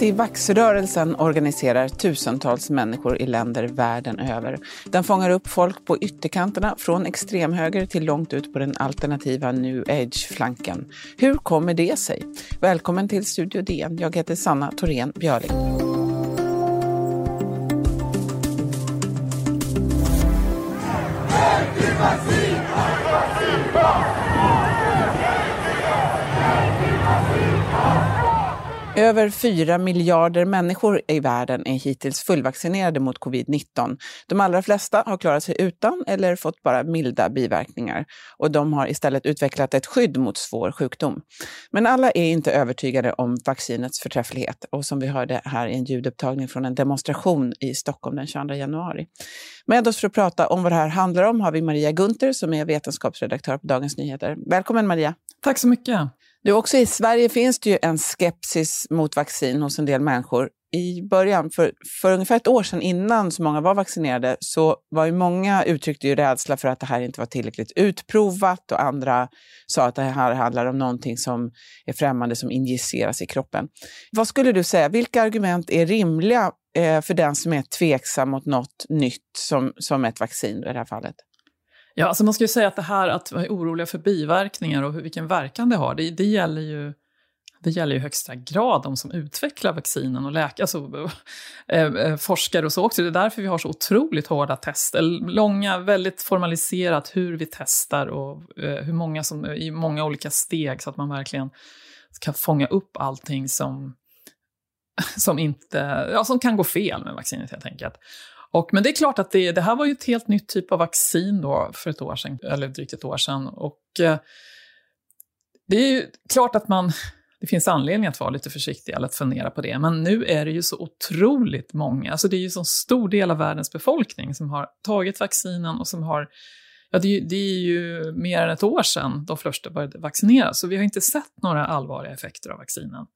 Antivaxrörelsen organiserar tusentals människor i länder världen över. Den fångar upp folk på ytterkanterna, från extremhöger till långt ut på den alternativa new age-flanken. Hur kommer det sig? Välkommen till Studio DN. Jag heter Sanna Thorén Björling. Över 4 miljarder människor i världen är hittills fullvaccinerade mot covid-19. De allra flesta har klarat sig utan eller fått bara milda biverkningar. Och de har istället utvecklat ett skydd mot svår sjukdom. Men alla är inte övertygade om vaccinets förträfflighet. Och som vi hörde här i en ljudupptagning från en demonstration i Stockholm den 22 januari. Med oss för att prata om vad det här handlar om har vi Maria Gunther som är vetenskapsredaktör på Dagens Nyheter. Välkommen Maria! Tack så mycket! Nu också i Sverige finns det ju en skepsis mot vaccin hos en del människor. I början, för, för ungefär ett år sedan innan så många var vaccinerade, så var ju många uttryckte ju rädsla för att det här inte var tillräckligt utprovat och andra sa att det här handlar om någonting som är främmande som injiceras i kroppen. Vad skulle du säga, vilka argument är rimliga eh, för den som är tveksam mot något nytt som, som ett vaccin i det här fallet? Ja, alltså man ska ju säga att det här att vara oroliga för biverkningar och vilken verkan det har, det, det gäller ju det gäller ju högsta grad de som utvecklar vaccinen och läkare, alltså, äh, forskare och så också. Det är därför vi har så otroligt hårda tester, långa, väldigt formaliserat hur vi testar och äh, hur många som, i många olika steg så att man verkligen kan fånga upp allting som, som, inte, ja, som kan gå fel med vaccinet helt enkelt. Och, men det är klart att det, det här var ju ett helt nytt typ av vaccin då för ett år sedan, eller drygt ett år sedan. Och eh, det är ju klart att man, det finns anledning att vara lite försiktig eller att fundera på det. Men nu är det ju så otroligt många, alltså det är ju så stor del av världens befolkning som har tagit vaccinen och som har Ja, det, är, det är ju mer än ett år sedan de första började vaccineras, så vi har inte sett några allvarliga effekter av vaccinen.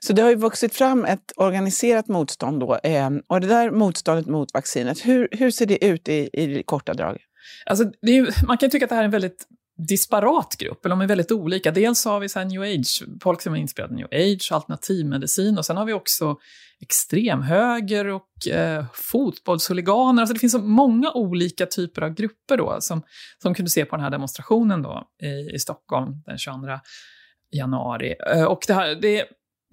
Så det har ju vuxit fram ett organiserat motstånd då. Eh, och det där motståndet mot vaccinet, hur, hur ser det ut i, i korta drag? Alltså, är, man kan tycka att det här är en väldigt disparat grupp, eller de är väldigt olika. Dels har vi så new age, folk som är inspirerade av new age, alternativmedicin och sen har vi också extremhöger och eh, fotbollshuliganer. Alltså det finns så många olika typer av grupper då som, som kunde se på den här demonstrationen då i, i Stockholm den 22 januari. Eh, och det, här, det,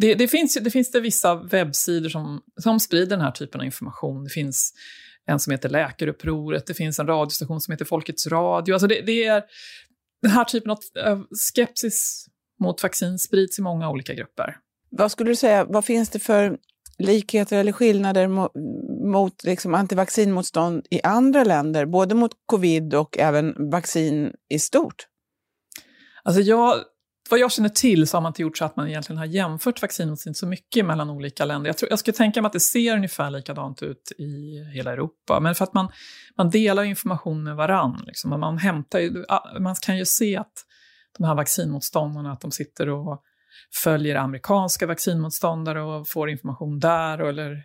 det, det, finns, det finns det vissa webbsidor som, som sprider den här typen av information. Det finns en som heter Läkarupproret, det finns en radiostation som heter Folkets Radio. Alltså det, det är den här typen av skepsis mot vaccin sprids i många olika grupper. Vad skulle du säga, vad finns det för likheter eller skillnader mot, mot liksom antivaccinmotstånd i andra länder, både mot covid och även vaccin i stort? Alltså jag vad jag känner till så har man inte gjort så att man egentligen har jämfört vaccinmotstånd så mycket mellan olika länder. Jag, tror, jag skulle tänka mig att det ser ungefär likadant ut i hela Europa, men för att man, man delar information med varann. Liksom, man, hämtar, man kan ju se att de här vaccinmotståndarna, att de sitter och följer amerikanska vaccinmotståndare och får information där, och, eller,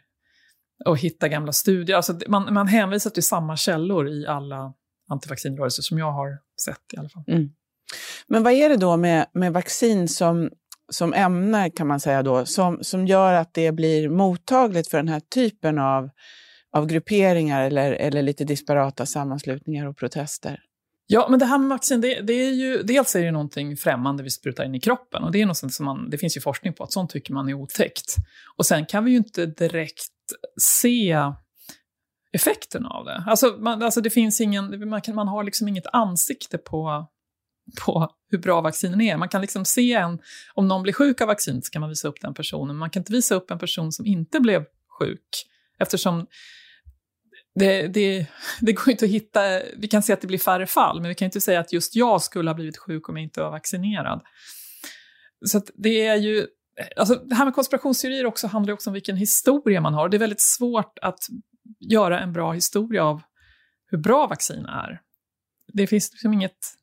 och hittar gamla studier. Alltså man, man hänvisar till samma källor i alla antivaccinrörelser som jag har sett i alla fall. Mm. Men vad är det då med, med vaccin som, som ämne, kan man säga då, som, som gör att det blir mottagligt för den här typen av, av grupperingar eller, eller lite disparata sammanslutningar och protester? Ja, men det här med vaccin, det, det, är ju, dels är det ju någonting främmande vi sprutar in i kroppen och det är något som man, det finns ju forskning på att sånt tycker man är otäckt. Och sen kan vi ju inte direkt se effekten av det. Alltså, man, alltså det finns ingen, man, kan, man har liksom inget ansikte på på hur bra vaccinen är. Man kan liksom se en, om någon blir sjuk av vaccin så kan man visa upp den personen. Man kan inte visa upp en person som inte blev sjuk eftersom det, det, det går inte att hitta, vi kan se att det blir färre fall, men vi kan inte säga att just jag skulle ha blivit sjuk om jag inte var vaccinerad. Så det är ju, alltså det här med konspirationsteorier också handlar också om vilken historia man har. Det är väldigt svårt att göra en bra historia av hur bra vaccin är. Det finns liksom inget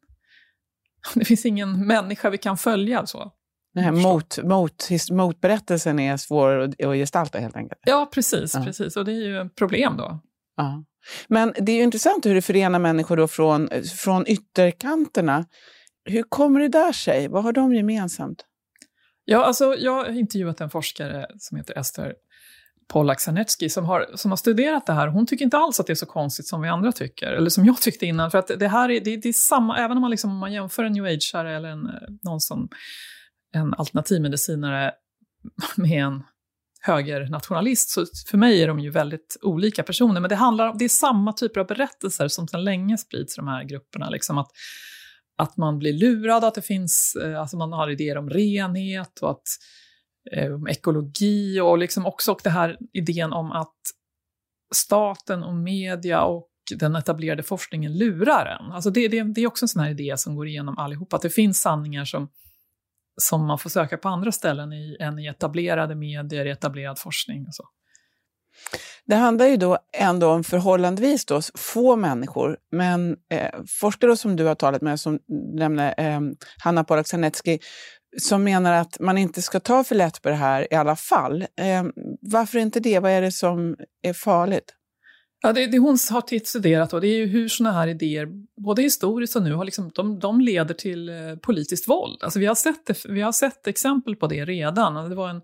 det finns ingen människa vi kan följa. så. Nej, mot, mot, motberättelsen är svår att, gestalta helt enkelt. Ja, precis, ja. precis. Och det är ju ett problem då. Ja. Men det är ju intressant hur det förenar människor då från, från ytterkanterna. Hur kommer det där sig? Vad har de gemensamt? Ja, alltså, jag har intervjuat en forskare som heter Ester Pollack Sarnecki som har, som har studerat det här. Hon tycker inte alls att det är så konstigt som vi andra tycker, eller som jag tyckte innan. För att det här är, det, det är samma, även om man, liksom, man jämför en new age-are eller en, eh, någon som, en alternativmedicinare med en högernationalist, så för mig är de ju väldigt olika personer. Men det, handlar, det är samma typer av berättelser som sedan länge sprids i de här grupperna. Liksom att, att man blir lurad, att det finns, eh, alltså man har idéer om renhet och att eh, ekologi och liksom också och det här idén om att staten och media och den etablerade forskningen lurar en. Alltså det, det, det är också en sån här idé som går igenom allihop, att det finns sanningar som, som man får söka på andra ställen i, än i etablerade medier, i etablerad forskning och så. Det handlar ju då ändå om förhållandevis då få människor, men eh, forskare som du har talat med, som nämner eh, Hanna Pollack som menar att man inte ska ta för lätt på det här i alla fall. Eh, varför inte det? Vad är det som är farligt? Ja, det, det hon har studerat då, det är ju hur såna här idéer, både historiskt och nu, har liksom, de, de leder till eh, politiskt våld. Alltså vi, har sett vi har sett exempel på det redan. Det var en,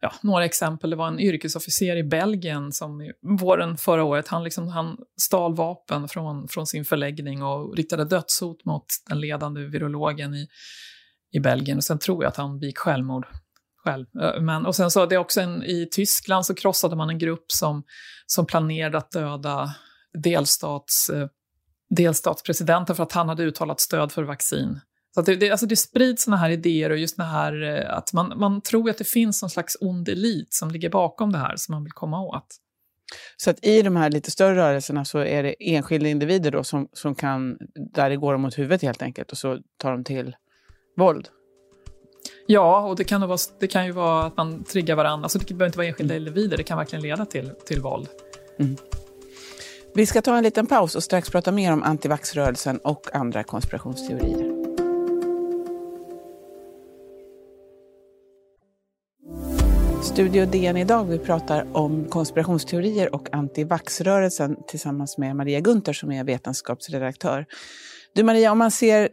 ja, några exempel, det var en yrkesofficer i Belgien som våren förra året, han, liksom, han stal vapen från, från sin förläggning och riktade dödshot mot den ledande virologen i i Belgien och sen tror jag att han begick självmord själv. Men, och sen så det är också en, i Tyskland så krossade man en grupp som, som planerade att döda delstats, delstatspresidenten för att han hade uttalat stöd för vaccin. Så det, det, alltså det sprids såna här idéer och just det här att man, man tror att det finns någon slags ond elit som ligger bakom det här som man vill komma åt. Så att i de här lite större rörelserna så är det enskilda individer då som, som kan, där det går dem åt huvudet helt enkelt och så tar de till våld? Ja, och det kan, vara, det kan ju vara att man triggar varandra. Alltså det behöver inte vara enskilda individer, det kan verkligen leda till, till våld. Mm. Vi ska ta en liten paus och strax prata mer om antivaxrörelsen och andra konspirationsteorier. Studio DN idag. Vi pratar om konspirationsteorier och antivaxrörelsen tillsammans med Maria Gunther som är vetenskapsredaktör. Du Maria, om man ser,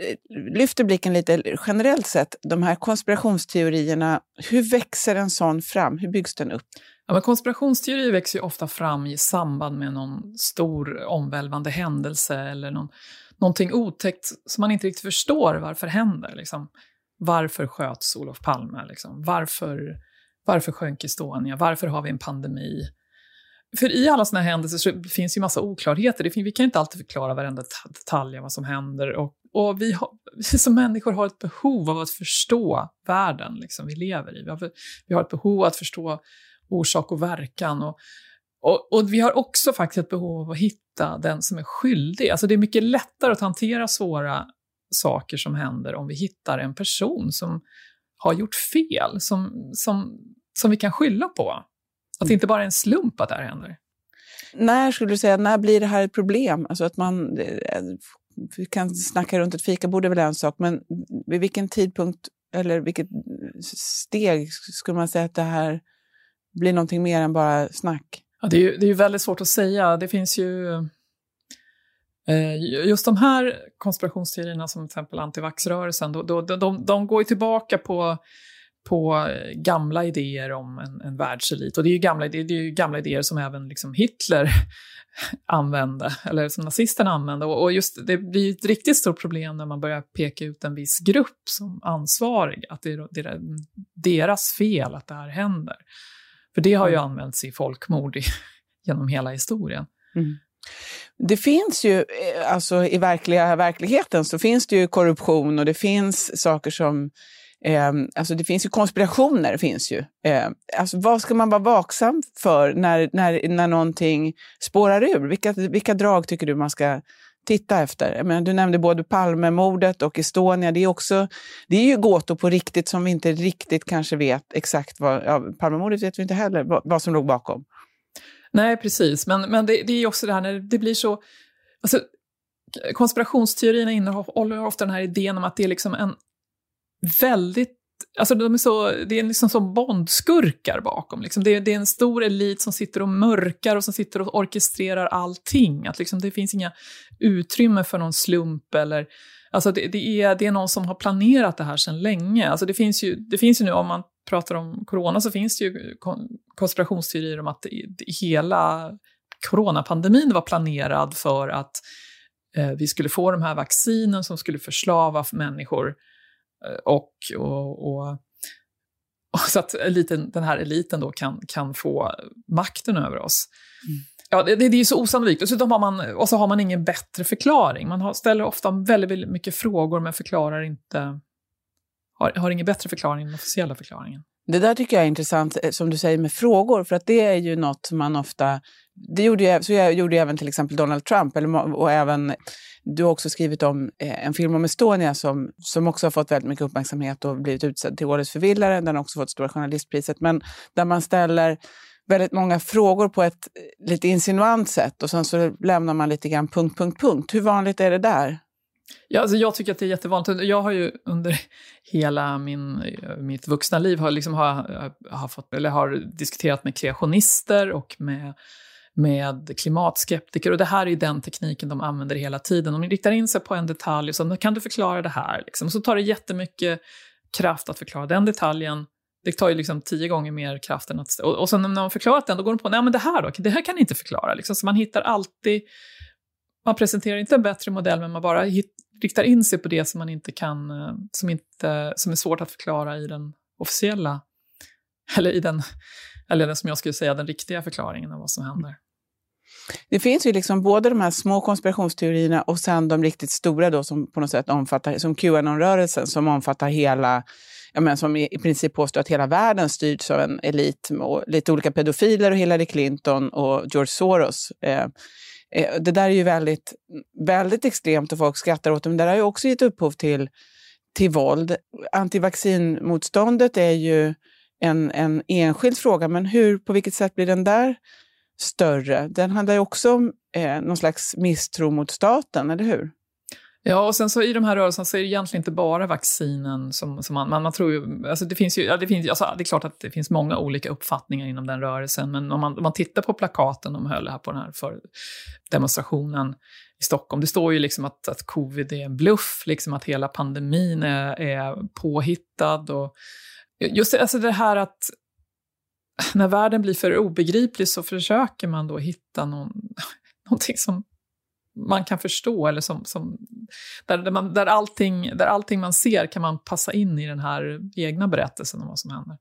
lyfter blicken lite generellt sett, de här konspirationsteorierna, hur växer en sån fram? Hur byggs den upp? Ja, men konspirationsteorier växer ju ofta fram i samband med någon stor omvälvande händelse eller någon, någonting otäckt som man inte riktigt förstår varför händer. Liksom. Varför sköts Olof Palme? Liksom? Varför, varför sjönk Estonia? Varför har vi en pandemi? För i alla sådana här händelser så finns ju massa oklarheter. Det finns, vi kan inte alltid förklara varenda detalj av vad som händer. Och, och vi, har, vi som människor har ett behov av att förstå världen liksom, vi lever i. Vi har, vi har ett behov av att förstå orsak och verkan. Och, och, och, vi har också faktiskt ett behov av att hitta den som är skyldig. Alltså det är mycket lättare att hantera svåra saker som händer om vi hittar en person som har gjort fel, som, som, som vi kan skylla på. Att det inte bara är en slump att det här händer. När skulle du säga, när blir det här ett problem? Alltså att man, vi kan snacka runt ett fikabord är väl en sak, men vid vilken tidpunkt eller vilket steg skulle man säga att det här blir någonting mer än bara snack? Ja, det, är ju, det är ju väldigt svårt att säga. Det finns ju... Eh, just de här konspirationsteorierna, som till exempel antivaxrörelsen, då, då, de, de går ju tillbaka på på gamla idéer om en, en världselit. Och det är, ju gamla, det är ju gamla idéer som även liksom Hitler använde, eller som nazisterna använde. Och, och just det blir ett riktigt stort problem när man börjar peka ut en viss grupp som ansvarig, att det är, det är deras fel att det här händer. För det har ju mm. använts i folkmord i, genom hela historien. Mm. Det finns ju, eh, alltså i verkliga verkligheten så finns det ju korruption och det finns saker som Eh, alltså det finns ju konspirationer, finns ju. Eh, alltså vad ska man vara vaksam för när, när, när någonting spårar ur? Vilka, vilka drag tycker du man ska titta efter? Jag menar, du nämnde både Palmemordet och Estonia. Det är, också, det är ju gåtor på riktigt som vi inte riktigt kanske vet exakt vad... Ja, Palmemordet vet vi inte heller vad, vad som låg bakom. Nej, precis. Men, men det, det är också det här när det blir så... Alltså, konspirationsteorierna innehåller ofta den här idén om att det är liksom en väldigt Alltså de är så, det är liksom som bondskurkar bakom. Liksom. Det, är, det är en stor elit som sitter och mörkar och som sitter och orkestrerar allting. Att liksom, det finns inga utrymme för någon slump eller Alltså det, det, är, det är någon som har planerat det här sedan länge. Alltså det, finns ju, det finns ju nu, om man pratar om corona, så finns det ju konspirationsteorier om att hela coronapandemin var planerad för att eh, vi skulle få de här vaccinen som skulle förslava människor och, och, och, och, så att eliten, den här eliten då kan, kan få makten över oss. Mm. Ja, det, det, är ju så osannolikt. Och så, har man, och så har man ingen bättre förklaring. Man har, ställer ofta väldigt, väldigt mycket frågor men förklarar inte, har, har ingen bättre förklaring än den officiella förklaringen. Det där tycker jag är intressant, eh, som du säger med frågor, för att det är ju något man ofta... Det gjorde ju, så jag gjorde även till exempel Donald Trump, eller, och även... Du har också skrivit om eh, en film om Estonia som, som också har fått väldigt mycket uppmärksamhet och blivit utsedd till Årets förvillare. Den har också fått Stora journalistpriset. Men där man ställer väldigt många frågor på ett eh, lite insinuant sätt och sen så lämnar man lite grann punkt, punkt, punkt. Hur vanligt är det där? Ja, alltså jag tycker att det är jättevanligt. Jag har ju under hela min, eh, mitt vuxna liv har, liksom har, har, fått, eller har diskuterat med kreationister och med, med klimatskeptiker. Och det här är ju den tekniken de använder hela tiden. De riktar in sig på en detalj och så kan du förklara det här. Liksom. Och så tar det jättemycket kraft att förklara den detaljen. Det tar ju liksom tio gånger mer kraft än att... Och, och sen när man förklarat den, då går de på, nej men det här då, det här kan ni inte förklara. Liksom. Så man hittar alltid man presenterar inte en bättre modell, men man bara hit, riktar in sig på det som man inte kan, eh, som, inte, som är svårt att förklara i den officiella, eller i den, eller den som jag skulle säga, den riktiga förklaringen av vad som händer. Det finns ju liksom både de här små konspirationsteorierna och sen de riktigt stora då som på något sätt omfattar, som Qanon-rörelsen som omfattar hela, ja men som i princip påstår att hela världen styrs av en elit och lite olika pedofiler och Hillary Clinton och George Soros. Eh, Eh, det där är ju väldigt, väldigt extremt och folk skrattar åt det, men det har ju också gett upphov till, till våld. Antivaccinmotståndet är ju en, en enskild fråga, men hur, på vilket sätt blir den där större? Den handlar ju också om eh, någon slags misstro mot staten, eller hur? Ja, och sen så i de här rörelserna så är det egentligen inte bara vaccinen som, som man, man, man tror ju, alltså det finns ju, ja, det, finns, alltså det är klart att det finns många olika uppfattningar inom den rörelsen, men om man, om man tittar på plakaten de höll här på den här för demonstrationen i Stockholm, det står ju liksom att, att covid är en bluff, liksom att hela pandemin är, är påhittad och just det, alltså det här att när världen blir för obegriplig så försöker man då hitta någon, någonting som man kan förstå, eller som, som, där, där, man, där, allting, där allting man ser kan man passa in i den här egna berättelsen om vad som händer.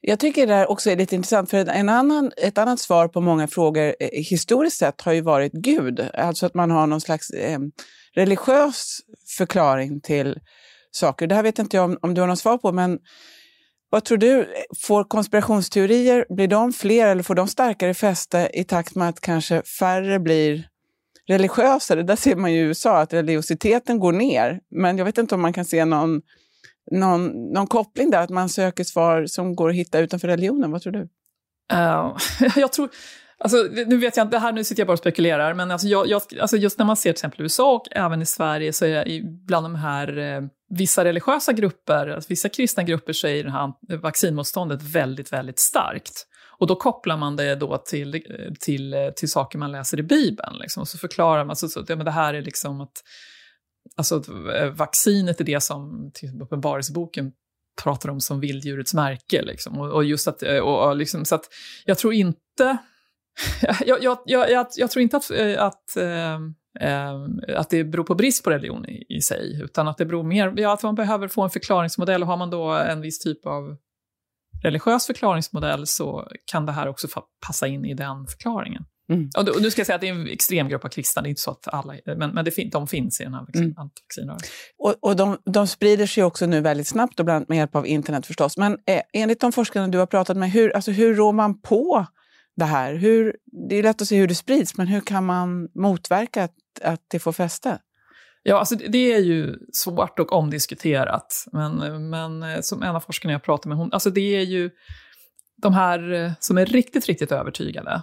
Jag tycker det här också är lite intressant, för en annan, ett annat svar på många frågor eh, historiskt sett har ju varit Gud. Alltså att man har någon slags eh, religiös förklaring till saker. Det här vet inte jag om, om du har något svar på, men vad tror du? Får konspirationsteorier, blir de fler eller får de starkare fäste i takt med att kanske färre blir religiösare. Där ser man ju i USA att religiositeten går ner. Men jag vet inte om man kan se någon, någon, någon koppling där, att man söker svar som går att hitta utanför religionen. Vad tror du? Uh, jag tror... Alltså, nu vet jag inte, här nu sitter jag bara och spekulerar, men alltså, jag, jag, alltså just när man ser till exempel USA och även i Sverige så är bland de här eh, vissa religiösa grupper, alltså, vissa kristna grupper så är det här vaccinmotståndet väldigt, väldigt starkt. Och då kopplar man det då till, eh, till, eh, till saker man läser i Bibeln. Liksom. Och så förklarar man, alltså, så, ja, men det här är liksom att alltså, att eh, vaccinet är det som till Uppenbarelseboken pratar om som vilddjurets märke. Liksom. Och, och, just att, och, och liksom, så att jag tror inte, jag, jag, jag, jag, tror inte att, eh, att att det beror på brist på religion i, i, sig, utan att det beror mer, ja, att man behöver få en förklaringsmodell och har man då en viss typ av religiös förklaringsmodell så kan det här också passa in i den förklaringen. Mm. Och, nu ska jag säga att det är en extrem grupp av kristna, det är inte så att alla, men, men det, de finns i den här mm. antivaccinrörelsen. Och, och de, de sprider sig också nu väldigt snabbt, och bland annat med hjälp av internet förstås. Men eh, enligt de forskarna du har pratat med, hur, alltså, hur rår man på det här? Hur, det är lätt att se hur det sprids, men hur kan man motverka att, att det får fäste? Ja, alltså det är ju svårt och omdiskuterat. Men, men eh, som en av forskarna jag pratade med, hon, alltså det är ju de här eh, som är riktigt, riktigt övertygade.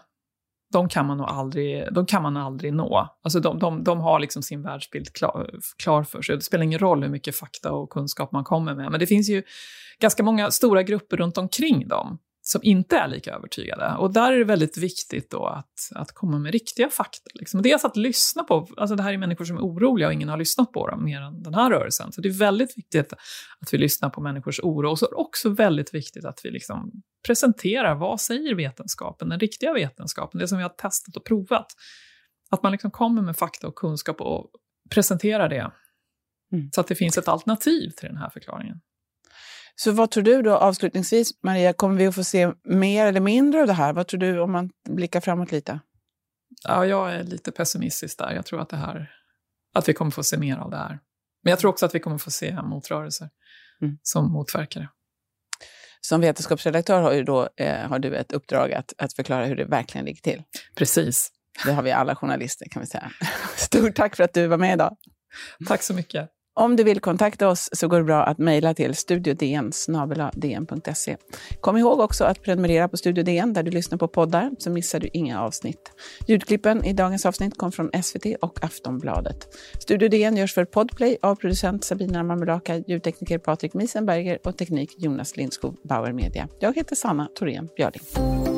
De kan man nog aldrig, de kan man aldrig nå. Alltså de, de, de har liksom sin världsbild klar, klar för sig. Det spelar ingen roll hur mycket fakta och kunskap man kommer med. Men det finns ju ganska många stora grupper runt omkring dem som inte är lika övertygade. Och där är det väldigt viktigt då att, att komma med riktiga fakta. Liksom. Dels att lyssna på, alltså det här är människor som är oroliga och ingen har lyssnat på dem mer än den här rörelsen. Så det är väldigt viktigt att vi lyssnar på människors oro. Och så är det också väldigt viktigt att vi liksom presenterar vad säger vetenskapen, den riktiga vetenskapen, det som vi har testat och provat. Att man liksom kommer med fakta och kunskap och presenterar det. Mm. Så att det finns ett alternativ till den här förklaringen. Så vad tror du då avslutningsvis, Maria, kommer vi att få se mer eller mindre av det här? Vad tror du om man blickar framåt lite? Ja, jag är lite pessimistisk där. Jag tror att, det här, att vi kommer få se mer av det här. Men jag tror också att vi kommer få se motrörelser mm. som motverkar det. Som vetenskapsredaktör har, ju då, eh, har du ett uppdrag att, att förklara hur det verkligen ligger till. Precis. Det har vi alla journalister kan vi säga. Stort tack för att du var med idag. Tack så mycket. Om du vill kontakta oss så går det bra att mejla till studiodn Kom ihåg också att prenumerera på Studio DN där du lyssnar på poddar så missar du inga avsnitt. Ljudklippen i dagens avsnitt kom från SVT och Aftonbladet. Studio DN görs för Podplay av producent Sabina Marmelaka, ljudtekniker Patrik Miesenberger och teknik Jonas Lindskog, Bauer Media. Jag heter Sanna Thorén Björling.